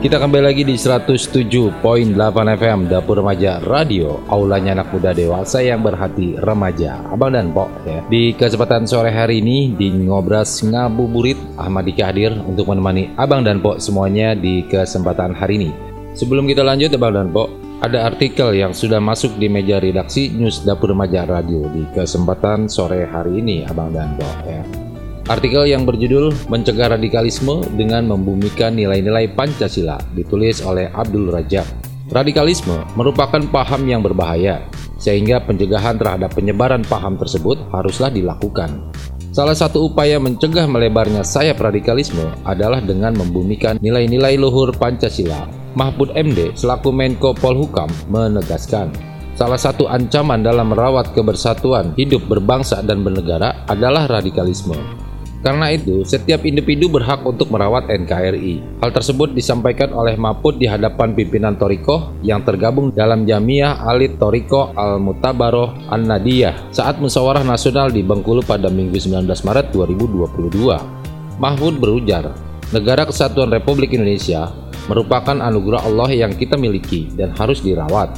Kita kembali lagi di 107.8 FM Dapur Remaja Radio Aulanya anak muda dewasa yang berhati remaja Abang dan Pok ya. Di kesempatan sore hari ini di Ngobras Ngabuburit Ahmad Dika hadir untuk menemani Abang dan Pok semuanya di kesempatan hari ini Sebelum kita lanjut Abang dan Pok ada artikel yang sudah masuk di meja redaksi News Dapur Remaja Radio di kesempatan sore hari ini Abang dan Pok ya. Artikel yang berjudul Mencegah Radikalisme dengan Membumikan Nilai-Nilai Pancasila ditulis oleh Abdul Rajab. Radikalisme merupakan paham yang berbahaya, sehingga pencegahan terhadap penyebaran paham tersebut haruslah dilakukan. Salah satu upaya mencegah melebarnya sayap radikalisme adalah dengan membumikan nilai-nilai luhur Pancasila. Mahfud MD selaku Menko Polhukam menegaskan, salah satu ancaman dalam merawat kebersatuan hidup berbangsa dan bernegara adalah radikalisme. Karena itu, setiap individu berhak untuk merawat NKRI. Hal tersebut disampaikan oleh Mahfud di hadapan pimpinan Toriko yang tergabung dalam Jamiah Alit Toriko Al-Mutabaroh An-Nadiyah saat musyawarah nasional di Bengkulu pada Minggu 19 Maret 2022. Mahfud berujar, negara kesatuan Republik Indonesia merupakan anugerah Allah yang kita miliki dan harus dirawat.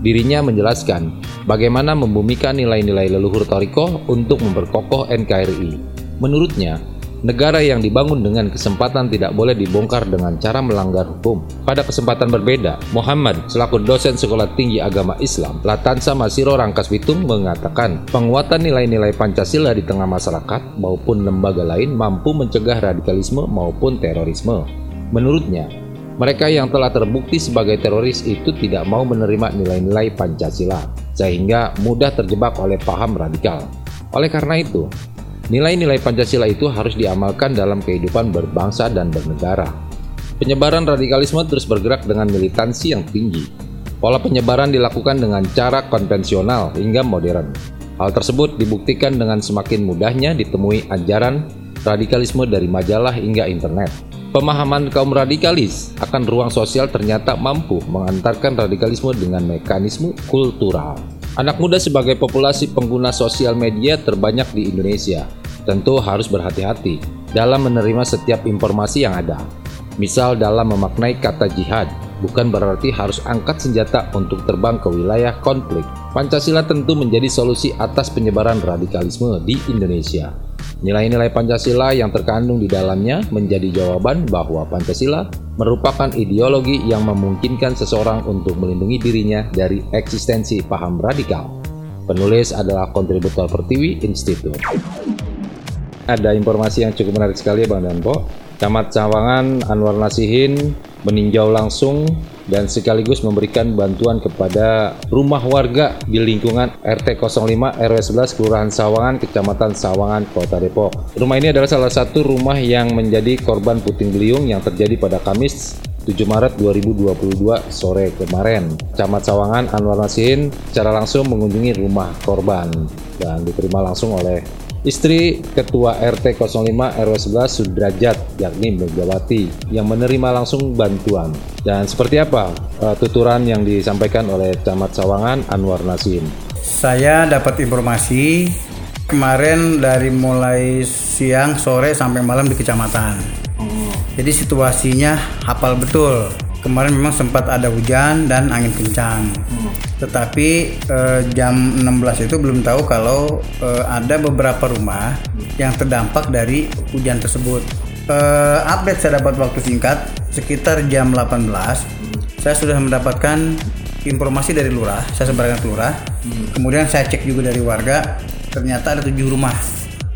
Dirinya menjelaskan bagaimana membumikan nilai-nilai leluhur Toriko untuk memperkokoh NKRI. Menurutnya, negara yang dibangun dengan kesempatan tidak boleh dibongkar dengan cara melanggar hukum. Pada kesempatan berbeda, Muhammad selaku dosen Sekolah Tinggi Agama Islam, Latansa Masiro Rangkas Bitung mengatakan penguatan nilai-nilai Pancasila di tengah masyarakat maupun lembaga lain mampu mencegah radikalisme maupun terorisme. Menurutnya, mereka yang telah terbukti sebagai teroris itu tidak mau menerima nilai-nilai Pancasila, sehingga mudah terjebak oleh paham radikal. Oleh karena itu, nilai-nilai Pancasila itu harus diamalkan dalam kehidupan berbangsa dan bernegara. Penyebaran radikalisme terus bergerak dengan militansi yang tinggi. Pola penyebaran dilakukan dengan cara konvensional hingga modern. Hal tersebut dibuktikan dengan semakin mudahnya ditemui ajaran radikalisme dari majalah hingga internet. Pemahaman kaum radikalis akan ruang sosial ternyata mampu mengantarkan radikalisme dengan mekanisme kultural. Anak muda sebagai populasi pengguna sosial media terbanyak di Indonesia tentu harus berhati-hati dalam menerima setiap informasi yang ada. Misal dalam memaknai kata jihad, bukan berarti harus angkat senjata untuk terbang ke wilayah konflik. Pancasila tentu menjadi solusi atas penyebaran radikalisme di Indonesia. Nilai-nilai Pancasila yang terkandung di dalamnya menjadi jawaban bahwa Pancasila merupakan ideologi yang memungkinkan seseorang untuk melindungi dirinya dari eksistensi paham radikal. Penulis adalah kontributor Pertiwi Institute. Ada informasi yang cukup menarik sekali Bang Danpo. Camat Sawangan Anwar Nasihin meninjau langsung dan sekaligus memberikan bantuan kepada rumah warga di lingkungan RT 05 RW 11 Kelurahan Sawangan, Kecamatan Sawangan, Kota Depok. Rumah ini adalah salah satu rumah yang menjadi korban puting beliung yang terjadi pada Kamis 7 Maret 2022 sore kemarin. Camat Sawangan Anwar Nasihin secara langsung mengunjungi rumah korban dan diterima langsung oleh Istri Ketua RT 05 RW 11 Sudrajat yakni Megawati yang menerima langsung bantuan. Dan seperti apa uh, tuturan yang disampaikan oleh Camat Sawangan Anwar Nasim? Saya dapat informasi kemarin dari mulai siang, sore sampai malam di kecamatan. Jadi situasinya hafal betul. Kemarin memang sempat ada hujan dan angin kencang. Tetapi eh, jam 16 itu belum tahu kalau eh, ada beberapa rumah yang terdampak dari hujan tersebut. Eh, update saya dapat waktu singkat sekitar jam 18. Saya sudah mendapatkan informasi dari lurah. Saya sebarkan ke lurah. Kemudian saya cek juga dari warga. Ternyata ada tujuh rumah.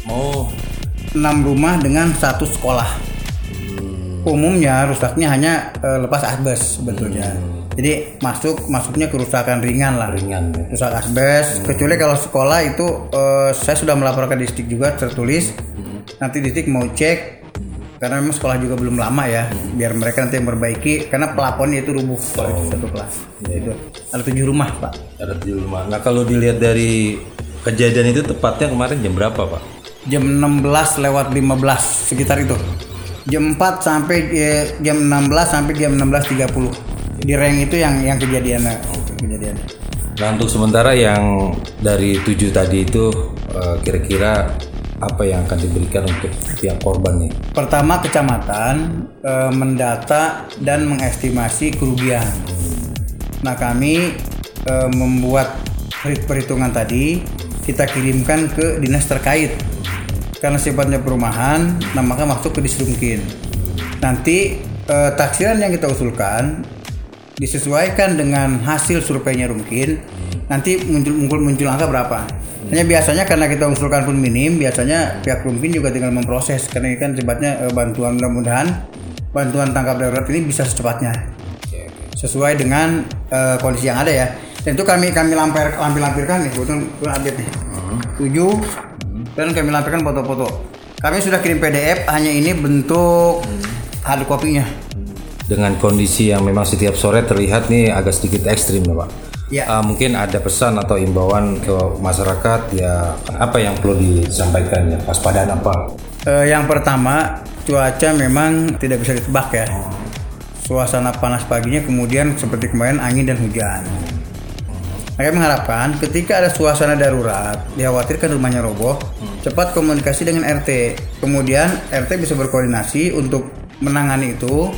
Oh, enam rumah dengan satu sekolah. Umumnya rusaknya hanya eh, lepas asbes sebetulnya. Jadi masuk masuknya kerusakan ringan lah. ringan ya. Rusak asbes. Kecuali kalau sekolah itu eh, saya sudah melaporkan distrik juga tertulis. Nanti distrik mau cek karena memang sekolah juga belum lama ya. Biar mereka nanti yang memperbaiki karena pelaponnya itu rubuh kalau itu satu kelas. Itu ada tujuh rumah pak. Ada di rumah. Nah kalau dilihat dari kejadian itu tepatnya kemarin jam berapa Pak? jam 16 lewat 15 sekitar itu jam 4 sampai eh, jam 16 sampai jam 16.30 di rank itu yang yang kejadian kejadian Nah untuk sementara yang dari tujuh tadi itu eh, kira-kira apa yang akan diberikan untuk pihak korban nih? Pertama kecamatan eh, mendata dan mengestimasi kerugian. Nah kami eh, membuat per- perhitungan tadi kita kirimkan ke dinas terkait karena sifatnya perumahan, nah maka masuk ke disrumkin. Nanti eh, taksiran yang kita usulkan disesuaikan dengan hasil surveinya Rumkin. Nanti muncul muncul, muncul angka berapa? Hanya biasanya karena kita usulkan pun minim biasanya pihak Rumkin juga tinggal memproses. Karena ini kan sifatnya eh, bantuan mudah-mudahan bantuan tangkap darurat ini bisa secepatnya. Sesuai dengan eh, kondisi yang ada ya. Dan itu kami kami lampir lampir lampirkan nih kebetulan kebetulan update nih. Tujuh dan kami lampirkan foto-foto kami sudah kirim PDF hanya ini bentuk hard copy-nya Dengan kondisi yang memang setiap sore terlihat nih agak sedikit ekstrim ya Pak. Ya. Ah, mungkin ada pesan atau imbauan ke masyarakat ya apa yang perlu disampaikan ya waspadaan apa? Eh, yang pertama, cuaca memang tidak bisa ditebak ya. Suasana panas paginya kemudian seperti kemarin angin dan hujan. Kami mengharapkan ketika ada suasana darurat, dikhawatirkan rumahnya roboh, cepat komunikasi dengan RT. Kemudian RT bisa berkoordinasi untuk menangani itu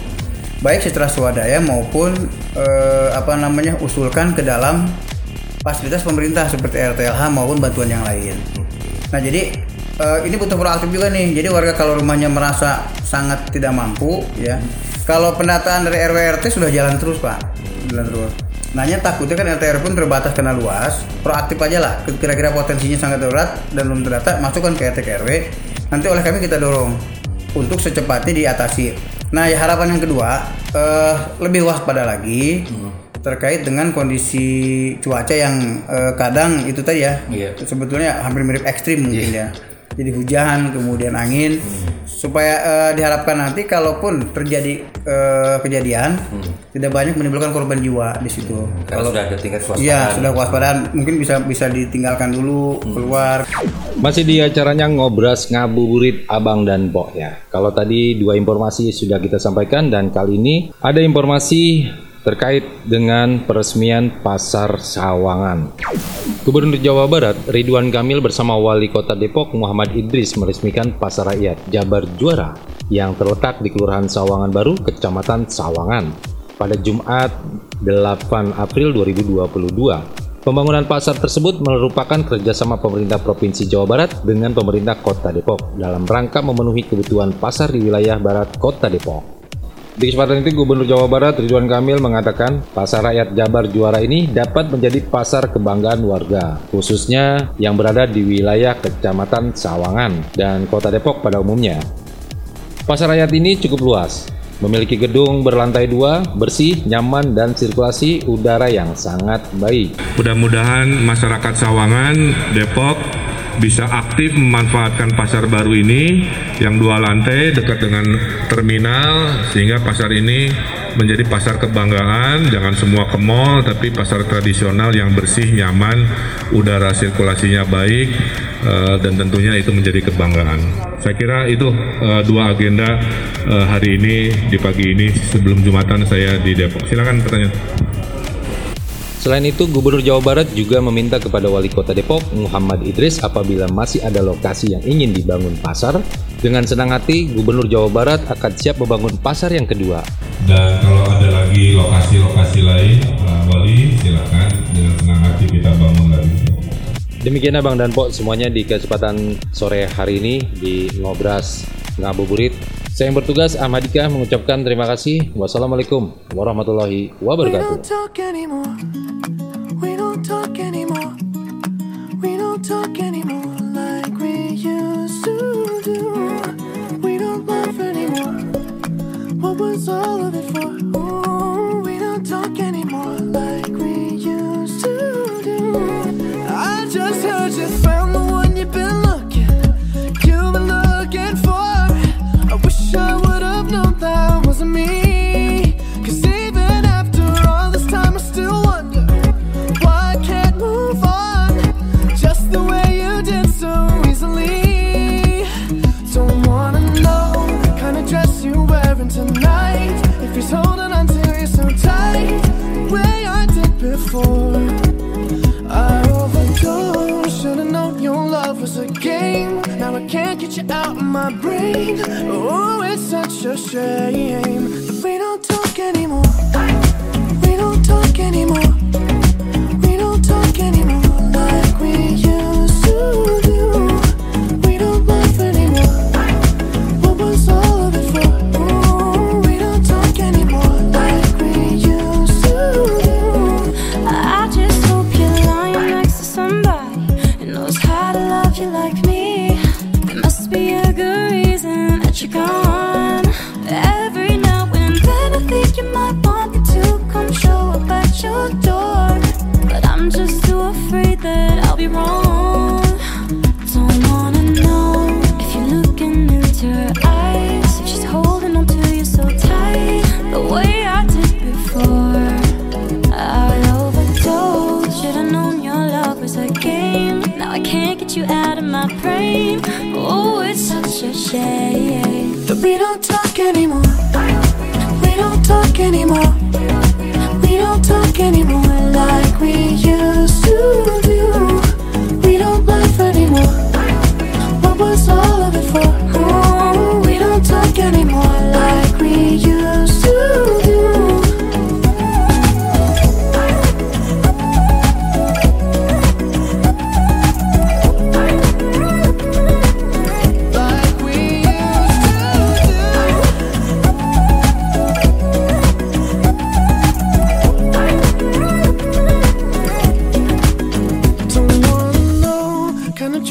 baik secara swadaya maupun eh, apa namanya usulkan ke dalam fasilitas pemerintah seperti RTLH maupun bantuan yang lain. Nah jadi eh, ini butuh proaktif juga nih. Jadi warga kalau rumahnya merasa sangat tidak mampu ya, kalau pendataan dari RW RT sudah jalan terus pak, jalan terus. Nanya takutnya kan RT RW pun terbatas karena luas, proaktif aja lah. Kira-kira potensinya sangat darurat dan belum terdata, masukkan ke RT RW. Nanti oleh kami kita dorong untuk secepatnya diatasi. Nah, ya harapan yang kedua eh, lebih waspada lagi terkait dengan kondisi cuaca yang eh, kadang itu tadi ya Iya. sebetulnya hampir mirip ekstrim mungkin ya. Jadi hujan kemudian angin supaya eh, diharapkan nanti kalaupun terjadi eh, kejadian tidak banyak menimbulkan korban jiwa di situ. Kalau sudah ada tingkat waspadaan. Iya sudah kewaspadaan mungkin bisa bisa ditinggalkan dulu keluar Masih di acaranya ngobras ngabuburit abang dan pok ya. Kalau tadi dua informasi sudah kita sampaikan dan kali ini ada informasi terkait dengan peresmian Pasar Sawangan. Gubernur Jawa Barat Ridwan Kamil bersama Wali Kota Depok Muhammad Idris meresmikan Pasar Rakyat Jabar Juara yang terletak di Kelurahan Sawangan Baru, Kecamatan Sawangan pada Jumat 8 April 2022. Pembangunan pasar tersebut merupakan kerjasama pemerintah Provinsi Jawa Barat dengan pemerintah Kota Depok dalam rangka memenuhi kebutuhan pasar di wilayah barat Kota Depok. Di kesempatan itu Gubernur Jawa Barat Ridwan Kamil mengatakan pasar rakyat Jabar Juara ini dapat menjadi pasar kebanggaan warga, khususnya yang berada di wilayah Kecamatan Sawangan dan Kota Depok pada umumnya. Pasar rakyat ini cukup luas, memiliki gedung berlantai dua, bersih, nyaman, dan sirkulasi udara yang sangat baik. Mudah-mudahan masyarakat Sawangan, Depok bisa aktif memanfaatkan pasar baru ini yang dua lantai dekat dengan terminal sehingga pasar ini menjadi pasar kebanggaan. Jangan semua ke mall tapi pasar tradisional yang bersih nyaman udara sirkulasinya baik eh, dan tentunya itu menjadi kebanggaan. Saya kira itu eh, dua agenda eh, hari ini di pagi ini sebelum Jumatan saya di Depok. Silakan pertanyaan Selain itu, Gubernur Jawa Barat juga meminta kepada Wali Kota Depok, Muhammad Idris, apabila masih ada lokasi yang ingin dibangun pasar, dengan senang hati Gubernur Jawa Barat akan siap membangun pasar yang kedua. Dan kalau ada lagi lokasi-lokasi lain, Pak Wali silakan dengan senang hati kita bangun lagi. Demikian Abang dan Pok semuanya di kesempatan sore hari ini di Ngobras Ngabuburit. Saya yang bertugas Ahmadika mengucapkan terima kasih. Wassalamualaikum warahmatullahi wabarakatuh. my brain. Oh, it's such a shame That we don't talk anymore. We don't talk anymore. shade. We don't talk anymore. We don't talk anymore.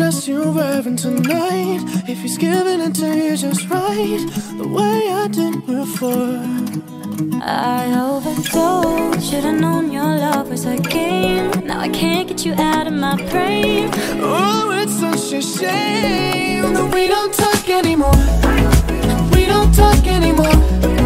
you're having tonight. If he's giving it to you just right, the way I did before. I overdosed. Should've known your love was a game. Now I can't get you out of my brain. Oh, it's such a shame that we don't talk anymore. We don't talk anymore.